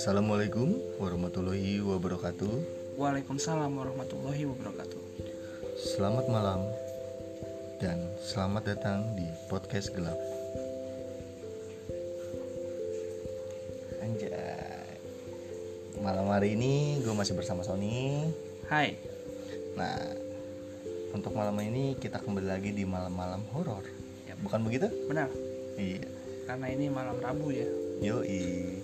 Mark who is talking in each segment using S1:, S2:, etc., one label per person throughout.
S1: Assalamualaikum warahmatullahi wabarakatuh.
S2: Waalaikumsalam warahmatullahi wabarakatuh.
S1: Selamat malam dan selamat datang di podcast gelap. Anjay. Malam hari ini gue masih bersama Sony.
S2: Hai,
S1: Nah, untuk malam ini kita kembali lagi di malam-malam horor.
S2: Yap.
S1: Bukan begitu?
S2: benar.
S1: Iya.
S2: Karena ini malam Rabu ya.
S1: Yoi.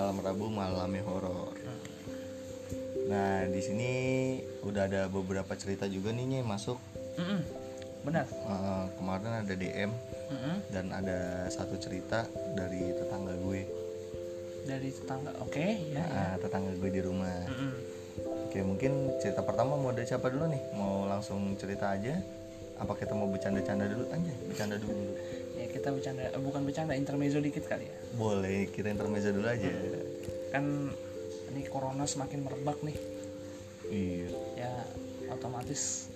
S1: Malam Rabu malamnya horor. Nah, di sini udah ada beberapa cerita juga nih Nye, masuk.
S2: Mm-mm, Benar.
S1: Eh, kemarin ada DM
S2: Mm-mm.
S1: dan ada satu cerita dari tetangga gue.
S2: Dari tetangga. Oke, ya. ya.
S1: Nah, tetangga gue di rumah.
S2: Mm-mm.
S1: Oke, mungkin cerita pertama mau dari siapa dulu nih? Mau langsung cerita aja? Apa kita mau bercanda-canda dulu? Anjay, bercanda dulu.
S2: Ya kita bercanda, eh, bukan bercanda, intermezzo dikit kali ya.
S1: Boleh, kita intermezzo dulu aja.
S2: Kan ini corona semakin merebak nih.
S1: Iya.
S2: Ya otomatis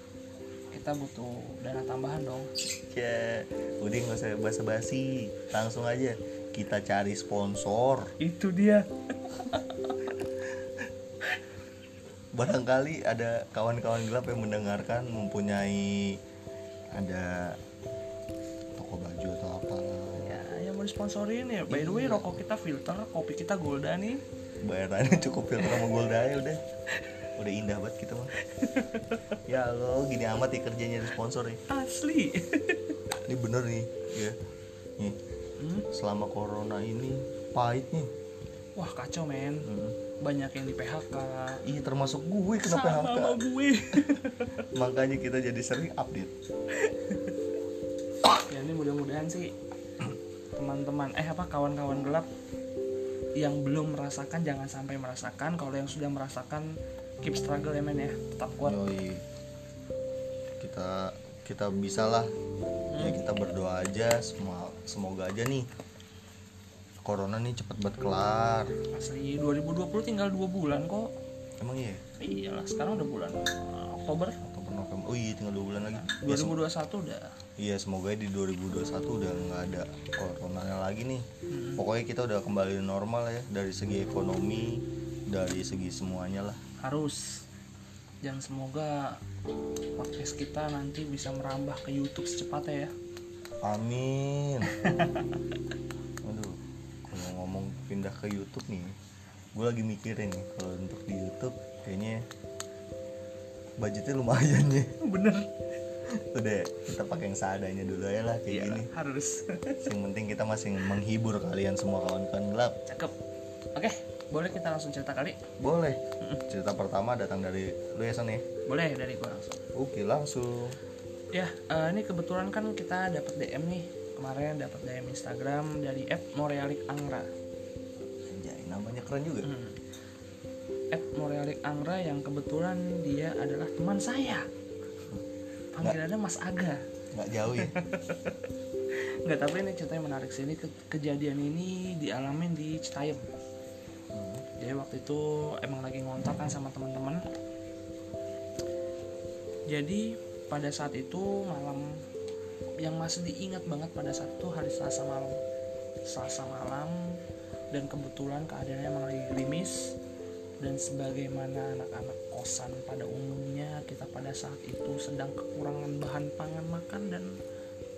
S2: kita butuh dana tambahan dong.
S1: Ya, udah nggak usah basa-basi, langsung aja kita cari sponsor.
S2: Itu dia.
S1: Barangkali ada kawan-kawan gelap yang mendengarkan mempunyai ada toko baju atau apa
S2: Ya, mau disponsorin ya. By the way, rokok kita filter, kopi kita Golda nih.
S1: bayarannya cukup filter sama Golda ya udah udah indah banget kita mah ya lo gini amat ya kerjanya di sponsor nih
S2: Asli.
S1: ini bener nih ya nih
S2: Hmm?
S1: selama corona ini pahit nih
S2: Wah kacau men.
S1: Hmm.
S2: Banyak yang di PHK.
S1: Iya termasuk gue kena
S2: Sama
S1: PHK
S2: sama gue.
S1: makanya kita jadi sering update
S2: ya ini mudah-mudahan sih teman-teman eh apa kawan-kawan gelap yang belum merasakan jangan sampai merasakan. Kalau yang sudah merasakan keep struggle ya men ya. Tetap kuat.
S1: Yoi. kita kita bisa lah ya kita berdoa aja. Semua semoga aja nih corona nih cepet banget kelar.
S2: Asli 2020 tinggal dua bulan kok.
S1: Emang iya?
S2: Iyalah sekarang udah bulan Oktober.
S1: Oktober November. Oh iya tinggal dua bulan lagi. Ya, sem-
S2: 2021 udah
S1: iya semoga di 2021 udah nggak ada coronanya lagi nih
S2: Hmm.
S1: pokoknya kita udah kembali normal ya dari segi ekonomi dari segi semuanya lah
S2: harus dan semoga podcast kita nanti bisa merambah ke YouTube secepatnya ya
S1: Amin. Aduh, kalau ngomong pindah ke YouTube nih, gue lagi mikirin nih kalau untuk di YouTube kayaknya budgetnya lumayan ya.
S2: bener
S1: Udah kita pakai yang seadanya dulu ya lah kayak gini.
S2: harus
S1: Yang penting kita masih menghibur kalian semua kawan-kawan gelap.
S2: cakep oke boleh kita langsung cerita kali
S1: Boleh. Cerita pertama datang dari lu ya Son ya.
S2: boleh dari gua langsung
S1: Oke langsung.
S2: Ya, eh, ini kebetulan kan kita dapat DM nih. Kemarin dapat DM Instagram dari @morealikangra.
S1: Anjay, namanya keren juga.
S2: Hmm. @morealikangra yang kebetulan dia adalah teman saya. Panggilannya Mas Aga.
S1: Nggak jauh ya.
S2: Nggak, tapi ini ceritanya menarik sih. Ini ke- kejadian ini dialamin di Citayam.
S1: Hmm.
S2: Jadi waktu itu emang lagi ngontak kan sama teman-teman. Jadi pada saat itu malam yang masih diingat banget pada saat itu hari Selasa malam. Selasa malam dan kebetulan keadaannya emang lagi gerimis dan sebagaimana anak-anak kosan pada umumnya kita pada saat itu sedang kekurangan bahan pangan makan dan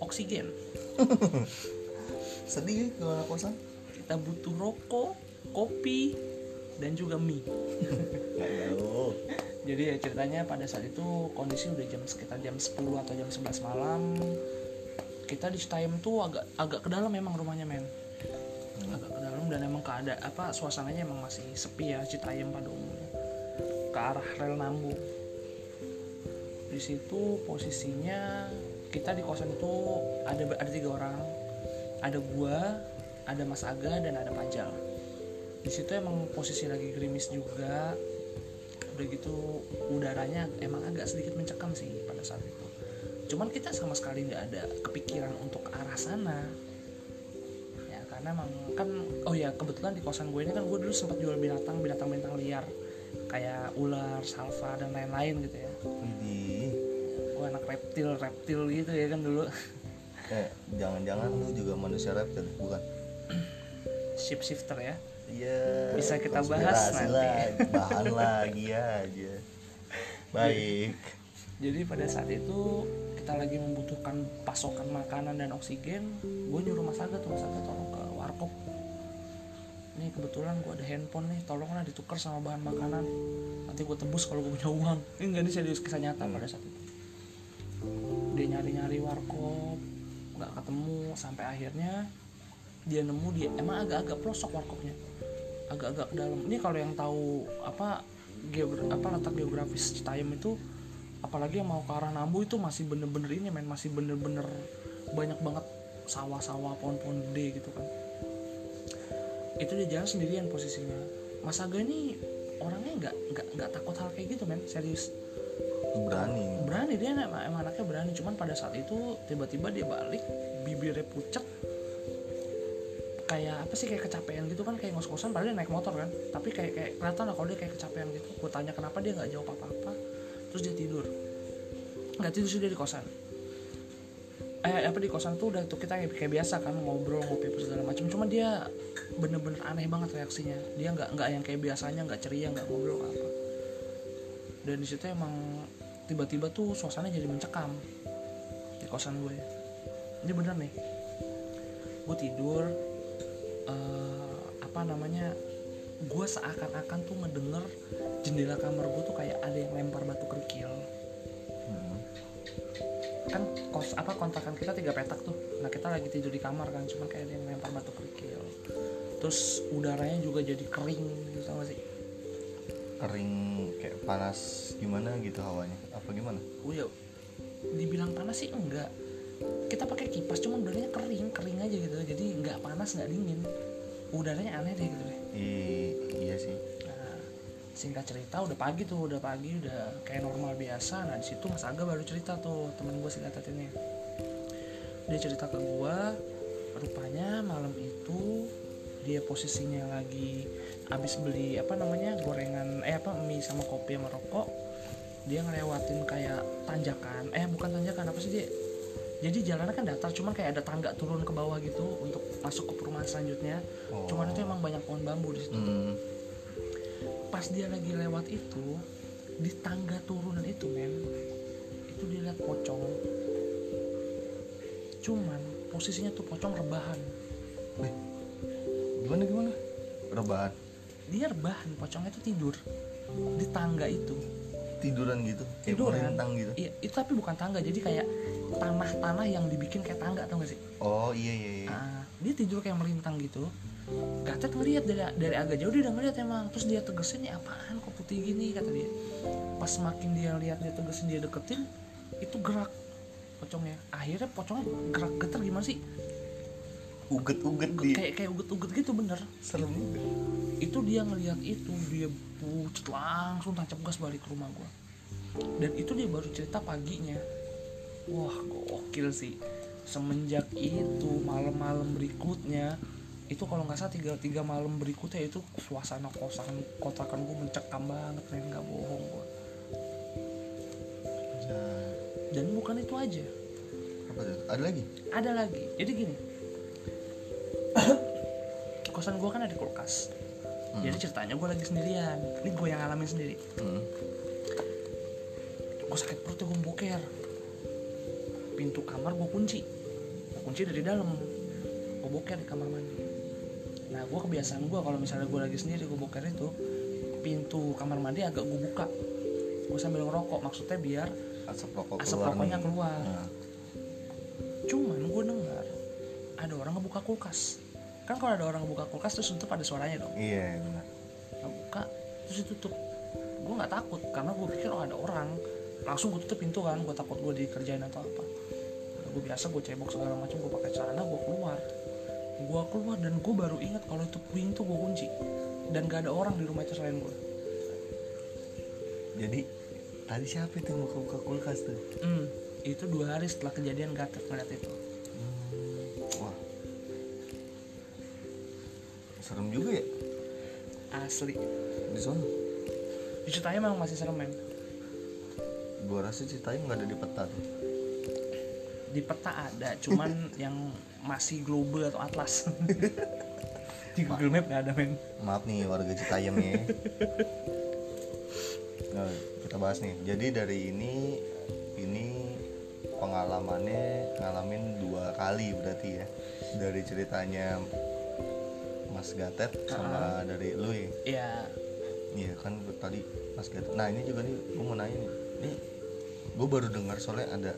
S2: oksigen.
S1: Sedih ya kalau anak kosan.
S2: Kita butuh rokok, kopi, dan juga mie. Jadi ya ceritanya pada saat itu kondisi udah jam sekitar jam 10 atau jam 11 malam. Kita di Citayam tuh agak agak ke dalam memang rumahnya men. Dan emang keada apa suasananya emang masih sepi ya Citayam pada umumnya. Ke arah rel Nambu. Di situ posisinya kita di kosan itu ada ada tiga orang. Ada gua, ada Mas Aga dan ada Pajal. Di situ emang posisi lagi gerimis juga udah gitu udaranya emang agak sedikit mencekam sih pada saat itu cuman kita sama sekali nggak ada kepikiran untuk ke arah sana karena emang kan oh ya kebetulan di kosan gue ini kan gue dulu sempat jual binatang binatang binatang liar kayak ular salva dan lain-lain gitu ya
S1: Widih.
S2: gue anak reptil reptil gitu ya kan dulu
S1: Eh, jangan-jangan lu juga manusia reptil, bukan?
S2: shifter ya
S1: Iya.
S2: Bisa kita bahas nanti.
S1: lah, bahan lagi aja. Baik.
S2: jadi pada saat itu kita lagi membutuhkan pasokan makanan dan oksigen gue nyuruh mas Aga tuh mas Aga tolong warkop nih kebetulan gue ada handphone nih tolonglah ditukar sama bahan makanan. Nanti gue tebus kalau gue punya uang. Ini enggak ini serius kisah nyata pada saat itu. Dia nyari-nyari warkop nggak ketemu. Sampai akhirnya dia nemu dia emang agak-agak pelosok warkopnya. Agak-agak dalam. Ini kalau yang tahu apa geogra apa letak geografis Citayam itu apalagi yang mau ke arah Nambu itu masih bener-bener ini men. Masih bener-bener banyak banget sawah-sawah pohon-pohon gede gitu kan itu dia jalan sendirian posisinya. Mas Aga ini orangnya nggak nggak nggak takut hal kayak gitu men. Serius.
S1: Berani.
S2: berani dia emang, emang anaknya berani. Cuman pada saat itu tiba-tiba dia balik bibirnya pucet. Kayak apa sih kayak kecapean gitu kan kayak ngos-ngosan padahal dia naik motor kan. Tapi kayak kayak kelihatan lah kalau dia kayak kecapean gitu. Gue tanya kenapa dia nggak jawab apa-apa. Terus dia tidur. Nggak tidur sih dia di kosan. Eh apa di kosan tuh udah tuh kita kayak, kayak biasa kan ngobrol ngopi segala macam. Cuma dia bener-bener aneh banget reaksinya. Dia nggak nggak yang kayak biasanya nggak ceria nggak ngobrol apa. Dan di situ emang tiba-tiba tuh suasana jadi mencekam di kosan gue. Ini bener nih. Gue tidur eh, apa namanya gue seakan-akan tuh ngedenger jendela kamar gue tuh kayak ada yang lempar batu kerikil.
S1: Hmm.
S2: kan kos apa kontrakan kita tiga petak tuh. Nah kita lagi tidur di kamar kan cuman kayak ada yang lempar batu kerikil terus udaranya juga jadi kering gitu gak sih?
S1: Kering kayak panas gimana gitu hawanya? Apa gimana?
S2: oh ya dibilang panas sih enggak. Kita pakai kipas cuman udaranya kering kering aja gitu. Jadi nggak panas nggak dingin. Udaranya aneh deh gitu deh.
S1: I- iya sih.
S2: nah singkat cerita udah pagi tuh udah pagi udah kayak normal biasa. Nah di situ mas Aga baru cerita tuh temen gue si Gatot ini dia cerita ke gue rupanya malam itu dia posisinya lagi abis beli apa namanya gorengan eh apa mie sama kopi sama rokok dia ngelewatin kayak tanjakan. Eh bukan tanjakan apa sih dia jadi jalannya kan datar cuman kayak ada tangga turun ke bawah gitu untuk masuk ke perumahan selanjutnya.
S1: Oh.
S2: cuman itu emang banyak pohon bambu di situ.
S1: Hmm.
S2: pas dia lagi lewat itu di tangga turunan itu men itu dia lihat pocong. Cuman posisinya tuh pocong rebahan.
S1: Wih, gimana gimana? Rebahan,
S2: dia rebahan pocongnya tuh tidur. Di tangga itu.
S1: Tiduran gitu, kayak
S2: tiduran.
S1: gitu.
S2: iya itu tapi bukan tangga jadi kayak tanah-tanah yang dibikin kayak tangga tau gak sih?
S1: Oh iya iya iya.
S2: Ah, dia tidur kayak melintang gitu. Gatot ngeliat dari dari agak jauh dia udah ngeliat emang. Terus dia tegesin nih apaan kok putih gini? kata dia. Pas makin dia lihat dia tegesin dia deketin itu gerak pocongnya. Akhirnya pocongnya gerak geter gimana sih
S1: Uget-uget
S2: Uget,
S1: di
S2: kayak kayak uget-uget gitu bener
S1: serem juga.
S2: itu dia ngeliat itu dia pucet langsung tancap gas balik ke rumah gua dan itu dia baru cerita paginya wah gokil sih semenjak itu malam-malam berikutnya itu kalau nggak salah tiga tiga malam berikutnya itu suasana kosan kontrakan gue mencekam banget men nggak bohong gua
S1: Anjay.
S2: dan bukan itu aja
S1: Apa? Ada lagi?
S2: ada lagi jadi gini kosan gue kan ada kulkas. Jadi ceritanya gue lagi sendirian. Ini gue yang ngalamin sendiri.
S1: Hmm.
S2: gue sakit perut gue boker pintu kamar gue kunci. Gue kunci dari dalam. Gue boker di kamar mandi. Nah gue kebiasaan gue kalau misalnya gue lagi sendiri gue boker itu pintu kamar mandi agak gue buka. Gue sambil ngerokok maksudnya biar
S1: Asap rokok
S2: asap
S1: keluar
S2: rokoknya
S1: nih.
S2: keluar.
S1: Nah,
S2: cuman gue dengar ada orang ngebuka kulkas kan kalau ada orang ngebuka kulkas terus tutup ada suaranya dong.
S1: Iya benar.
S2: ngebuka terus ditutup. Gue nggak takut karena gue pikir oh ada orang. Langsung gue tutup pintu kan gue takut gue dikerjain atau apa. Gue biasa gue cebok segala macam gue pakai celana gue keluar. Gue keluar dan gue baru ingat kalau itu pintu gue kunci. Dan gak ada orang di rumah itu selain gue
S1: Jadi tadi siapa itu yang buka-buka kulkas tuh?
S2: hmm, itu dua hari setelah kejadian gatot ngeliat itu
S1: Serem juga ya?
S2: Asli.
S1: Di sana.
S2: di ceritanya memang masih serem men.
S1: Gua rasa ceritanya nggak ada di peta tuh.
S2: di peta ada cuman yang masih global atau atlas. Di Google Map nggak ada men.
S1: Maaf nih warga Citayam ya. Nah, kita bahas nih. Jadi dari ini ini pengalamannya ngalamin dua kali berarti ya. Dari ceritanya Mas Gatet sama dari lu ya?
S2: Ya
S1: iya kan tadi Mas Gatet. Nah ini juga nih gue mau nanya nih. Ini gue baru dengar soalnya ada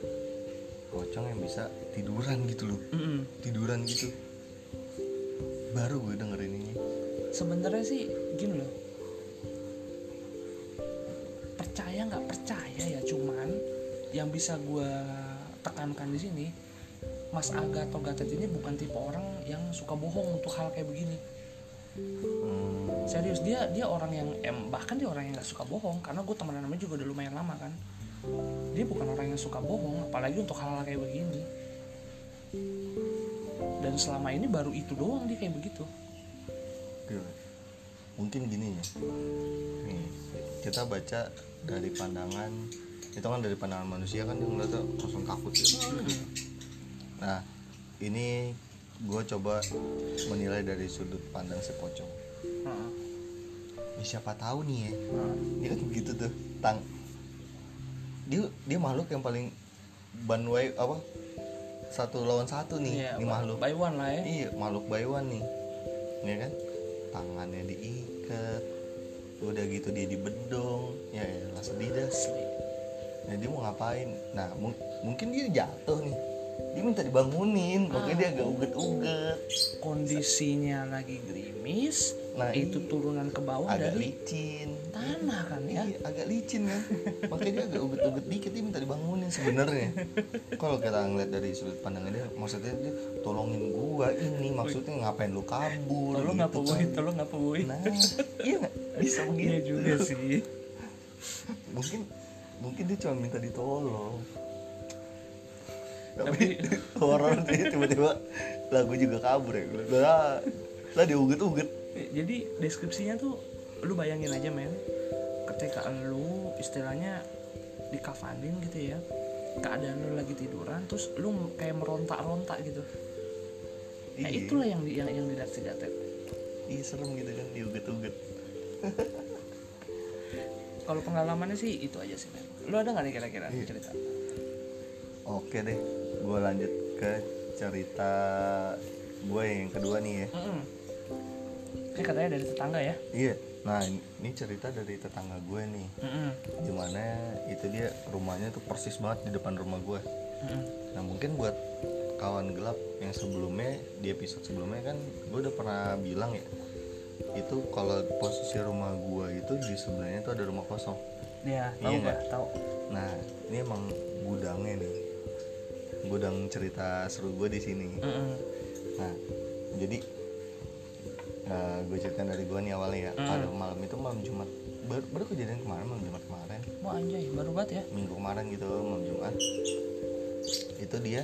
S1: pocong yang bisa tiduran gitu loh.
S2: Mm-mm.
S1: tiduran gitu. Baru gue dengerin ini.
S2: Sebenarnya sih gini loh. Percaya nggak percaya ya cuman yang bisa gue tekankan di sini Mas Aga atau Gatot ini bukan tipe orang yang suka bohong untuk hal kayak begini
S1: hmm,
S2: serius dia dia orang yang em, bahkan dia orang yang nggak suka bohong karena gue temenan namanya juga udah lumayan lama kan. Dia bukan orang yang suka bohong apalagi untuk hal-hal kayak begini. Dan selama ini baru itu doang dia kayak begitu.
S1: Gila. mungkin gini ya. Nih kita baca dari pandangan itu kan dari pandangan manusia kan dia ngeliatnya langsung takut gitu nah ini gue coba menilai dari sudut pandang si pocong.
S2: Heeh.
S1: ya, siapa tahu nih ya.
S2: Heeh.
S1: dia kan begitu tuh tang. Dia dia makhluk yang paling banway apa satu lawan satu nih
S2: Iya,
S1: ini makhluk.
S2: by one lah ya.
S1: Iya makhluk bayuan nih. Ya kan? Tangannya diikat udah gitu dia dibedong. Ya lah sedih dah nah, dia mau ngapain? Nah mu- mungkin dia jatuh nih dia minta dibangunin makanya dia agak uget-uget.
S2: Kondisinya lagi gerimis
S1: nah
S2: itu turunan ke bawah
S1: agak
S2: dari
S1: licin.
S2: tanah kan ya?
S1: Iya, agak licin kan? Makanya dia agak uget-uget dikit dia minta dibangunin sebenarnya. Kalau kita ngeliat dari sudut pandang dia maksudnya dia tolongin gua ini maksudnya ngapain lu kabur
S2: tolong
S1: gitu
S2: ngapa boy
S1: kan.
S2: tolong ngapa boy
S1: nah iya nggak? Bisa
S2: iya
S1: begitu.
S2: juga sih.
S1: Mungkin mungkin dia cuma minta ditolong
S2: Tapi-
S1: horor dia tiba-tiba lagu juga kabur ya. Lah lah dia uget-uget
S2: jadi deskripsinya tuh lu bayangin aja men. Ketika lu istilahnya dikafanin gitu ya keadaan lu lagi tiduran terus lu kayak merontak-rontak gitu. Ya
S1: Iya.
S2: itulah yang di, yang yang dilihat si Gatet
S1: iya serem gitu kan dia uget-uget
S2: kalau pengalamannya sih itu aja sih men. Lu ada nggak nih kira-kira
S1: Iya.
S2: cerita?
S1: Oke deh, gue lanjut ke cerita gue yang kedua nih ya.
S2: Mm-mm. ini katanya dari tetangga ya
S1: Iya, nah ini cerita dari tetangga gue nih.
S2: Mm-mm.
S1: Di mana itu dia rumahnya tuh persis banget di depan rumah gue.
S2: Mm-mm.
S1: Nah mungkin buat kawan gelap yang sebelumnya di episode sebelumnya kan gue udah pernah bilang ya itu kalau posisi rumah gue itu di sebelahnya tuh ada rumah kosong.
S2: ya
S1: Iya
S2: tahu
S1: nggak
S2: tahu
S1: Nah ini emang gudangnya nih, gudang cerita seru gue di sini.
S2: Mm-mm.
S1: Nah, jadi gue ceritain dari gue nih awalnya ya.
S2: Hmm.
S1: Pada malam itu malam Jumat. Baru, baru kejadian kemarin malam Jumat kemarin,
S2: Wah anjay baru banget ya
S1: minggu kemarin gitu malam Jumat. Itu dia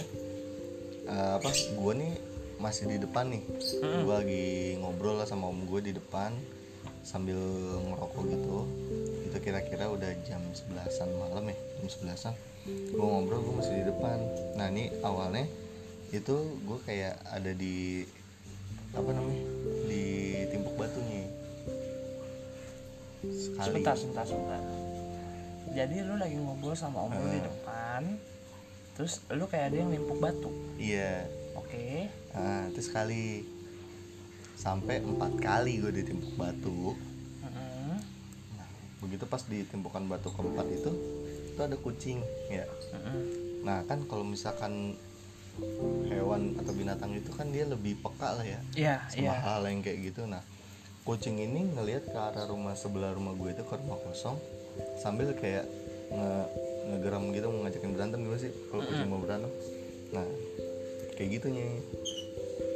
S1: eh, apa? Gue nih masih di depan nih.
S2: Mm-mm.
S1: Gue lagi ngobrol lah sama om gue di depan sambil ngerokok gitu. Itu kira-kira udah jam 11-an malam ya, jam 11-an. Gue ngobrol gue masih di depan. Nah, ini awalnya itu gue kayak ada di apa namanya? di timpuk batunya. Sekali.
S2: sebentar sebentar sebentar jadi lu lagi ngobrol sama om lu di depan terus lu kayak ada yang nimpuk batu
S1: Iya.
S2: oke
S1: Nah, itu sekali sampai empat kali gue ditimpuk batu.
S2: Mm-mm.
S1: Nah, begitu pas di timpukan batu keempat itu, itu ada kucing, ya.
S2: Mm-mm.
S1: Nah, kan kalau misalkan hewan atau binatang itu kan dia lebih peka lah ya
S2: iya
S1: sama
S2: iya
S1: hal yang kayak gitu. Nah, kucing ini ngelihat ke arah rumah sebelah rumah gue itu ke rumah kosong sambil kayak nge ngegeram gitu mau ngajakin berantem gimana sih kalau kucing mau berantem. Nah, kayak gitunya.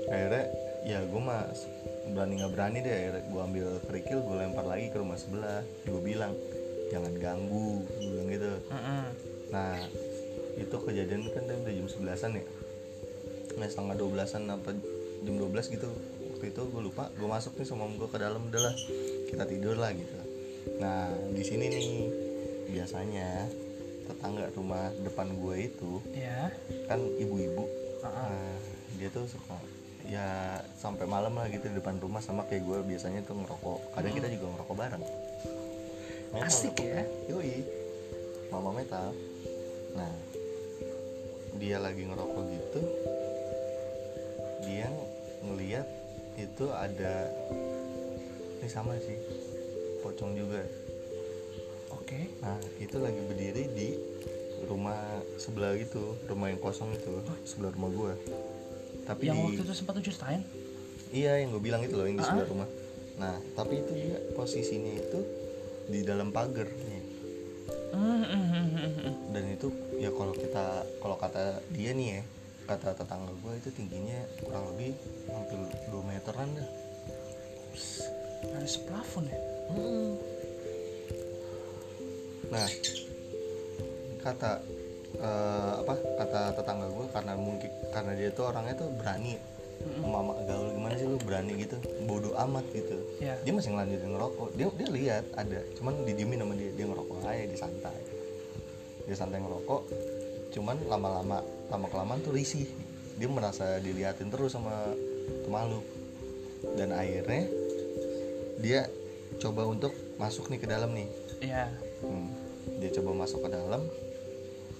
S1: Akhirnya ya gue mah berani nggak berani deh akhirnya gue ambil kerikil gue lempar lagi ke rumah sebelah gue bilang jangan ganggu gue bilang gitu.
S2: Mm-mm.
S1: Nah itu kejadian kan tadi udah jam 11an ya? Nah setengah 12an apa jam 12 gitu. Waktu itu gue lupa gue masuk nih sama gue ke dalam udah lah Kita tidur lah gitu. Nah di sini nih biasanya tetangga rumah depan gue itu
S2: iya.
S1: kan ibu-ibu.
S2: Ah, ah.
S1: Nah dia tuh suka ya sampai malam lah gitu di depan rumah sama kayak gue biasanya tuh ngerokok. Kadang kita juga ngerokok bareng
S2: Asik ya.
S1: yoi. Mama metal nah dia lagi ngerokok gitu dia ngeliat itu ada ini sama sih pocong juga.
S2: Oke.
S1: Nah itu lagi berdiri di rumah sebelah gitu rumah yang kosong itu sebelah rumah gua. Tapi
S2: yang
S1: di
S2: waktu itu sempat tuh ceritain?
S1: Iya yang gue bilang itu loh yang di
S2: Ah.
S1: sebelah rumah. Nah tapi itu dia posisinya itu di dalam pagar. Nih
S2: Hmm, hmm, hmm, hmm, hmm.
S1: dan itu ya kalau kita kalau kata dia nih ya kata tetangga gue itu tingginya kurang lebih hampir 2 meteran dah.
S2: Ada seplafon ya?
S1: Nah kata eh, apa kata tetangga gue karena mungkin karena dia tuh orangnya tuh berani mama gaul gimana sih lu berani gitu? Bodoh amat gitu.
S2: Ya
S1: dia masih ngelanjutin ngerokok. Dia dia lihat ada cuman didiemin sama dia. Dia ngerokok aja di santai. Dia santai ngerokok cuman lama-lama lama kelamaan tuh risih. Dia merasa diliatin terus sama makhluk dan akhirnya dia coba untuk masuk nih ke dalam nih.
S2: Ya
S1: Hmm, dia coba masuk ke dalam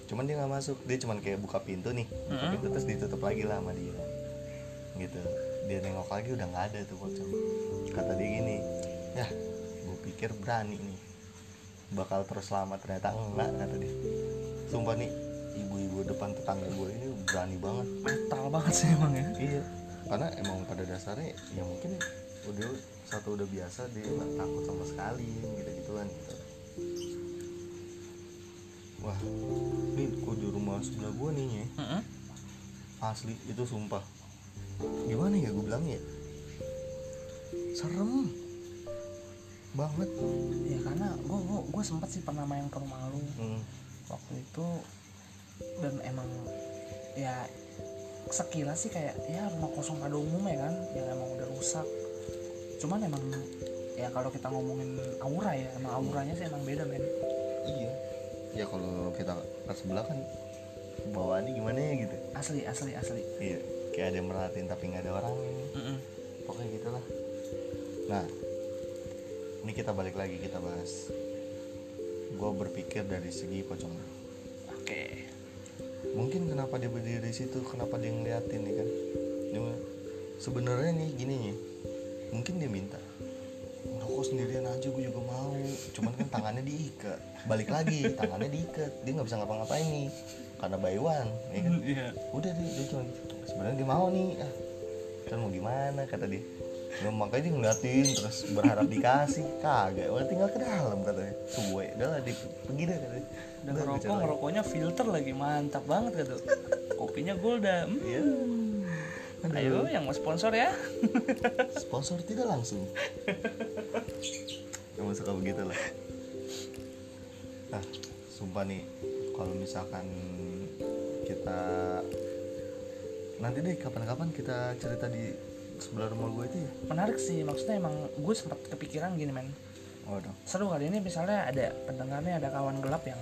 S1: cuman dia nggak masuk. Dia cuman kayak buka pintu nih. Buka pintu terus ditutup lagi lah sama dia gitu. Dia nengok lagi udah nggak ada tuh pocong. Kata dia gini ya gue pikir berani nih. Bakal terus selamat ternyata enggak kata dia. Sumpah nih ibu-ibu depan tetangga gue ini berani banget.
S2: Metal banget sih emang ya.
S1: Iya. Karena emang pada dasarnya ya mungkin udah satu udah biasa dia nggak takut sama sekali gitu gituan gitu wah ini kok di rumah sebelah gua nih ya
S2: Mm-mm.
S1: asli itu sumpah gimana ya gue bilang ya? Serem banget.
S2: Ya karena gue gue gue sempat sih pernah main ke rumah lu.
S1: Hmm.
S2: waktu itu dan emang ya sekilas sih kayak ya rumah kosong pada umumnya kan? Yang emang udah rusak. Cuman emang ya kalau kita ngomongin aura ya emang auranya sih emang beda men.
S1: Iya. Ya kalau kita ke sebelah kan bawaannya gimana ya gitu?
S2: Asli asli asli.
S1: Iya kayak ada yang merhatiin tapi nggak ada orang.
S2: Mm-mm.
S1: pokoknya gitulah. Nah ini kita balik lagi kita bahas. Gue berpikir dari segi pocong.
S2: Oke.
S1: Mungkin kenapa dia berdiri di situ? Kenapa dia ngeliatin nih kan? Sebenarnya nih gini nih. Mungkin dia minta sendirian aja gue juga mau. Cuman kan tangannya diikat. Balik lagi tangannya diikat. Dia nggak bisa ngapa-ngapain nih karena by one ya kan?
S2: Iya.
S1: Udah dia, dia cuma gitu. sebenarnya dia mau nih ah. Kan mau gimana kata dia. Nggak, makanya dia ngeliatin terus berharap dikasih. Kagak Wah, tinggal ke dalam katanya suwe udah lah dia pergi deh katanya
S2: udah
S1: Udah,
S2: ngerokok ngerokoknya filter lagi mantap banget gitu kopinya Golda Hmm. Ayo yang mau sponsor ya.
S1: Sponsor tidak langsung. Emang suka begitu lah. Nah sumpah nih kalau misalkan kita nanti deh kapan-kapan kita cerita di sebelah rumah gue itu ya?
S2: Menarik sih maksudnya emang gue sempat kepikiran gini men.
S1: Waduh.
S2: Seru kali ini misalnya ada pendengarnya ada kawan gelap yang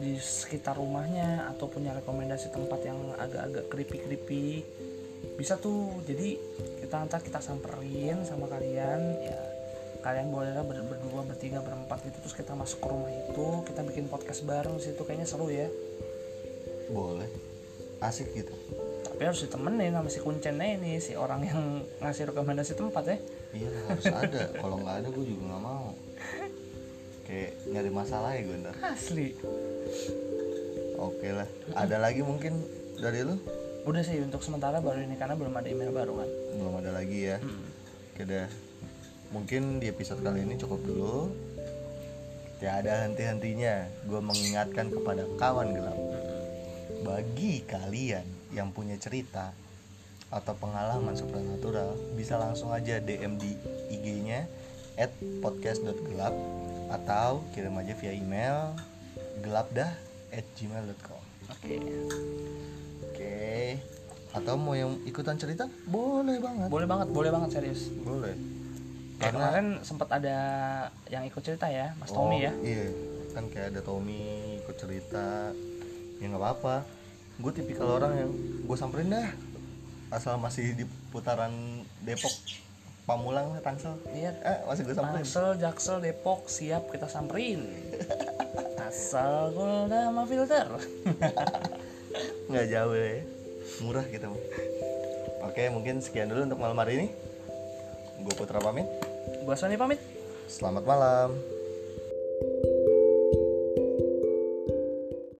S2: di sekitar rumahnya atau punya rekomendasi tempat yang agak-agak creepy creepy bisa tuh jadi kita nanti kita samperin sama kalian ya. Kalian boleh lah ber- berdua bertiga berempat gitu terus kita masuk ke rumah itu kita bikin podcast bareng situ kayaknya seru ya.
S1: Boleh. Asik gitu.
S2: Tapi harus ditemenin sama si kuncennya ini si orang yang ngasih rekomendasi tempat ya.
S1: Iya harus ada. Kalau nggak ada gue juga nggak mau. Kayak nyari masalah ya gue ntar.
S2: Asli.
S1: Oke lah. Ada lagi mungkin dari lu
S2: udah sih untuk sementara baru ini karena belum ada email baru kan
S1: belum ada lagi ya
S2: Hmm.
S1: Oke dah. Mungkin di episode kali ini cukup dulu. Tiada henti-hentinya gue mengingatkan kepada kawan gelap. Bagi kalian yang punya cerita atau pengalaman supernatural, bisa langsung aja DM di IG-nya at podcast.gelap atau kirim aja via email gelapdah at gmail.com
S2: oke
S1: Oke Atau mau yang ikutan cerita? Boleh banget
S2: boleh banget boleh banget serius
S1: Boleh
S2: Kayak kemarin sempat ada yang ikut cerita ya Mas Tommy ya
S1: Iya, kan kayak ada Tommy ikut cerita. Ya nggak apa-apa. Gue tipikal orang yang gue samperin dah. asal masih di putaran Depok Pamulang lah Tangsel
S2: Iya,
S1: eh masih gue samperin
S2: Tangsel, Jaksel, Depok siap kita samperin. Asal Golda sama filter.
S1: nggak jauh ya murah kita mah oke mungkin sekian dulu untuk malam hari ini. Gue Putra pamit.
S2: Gua Sony pamit.
S1: selamat malam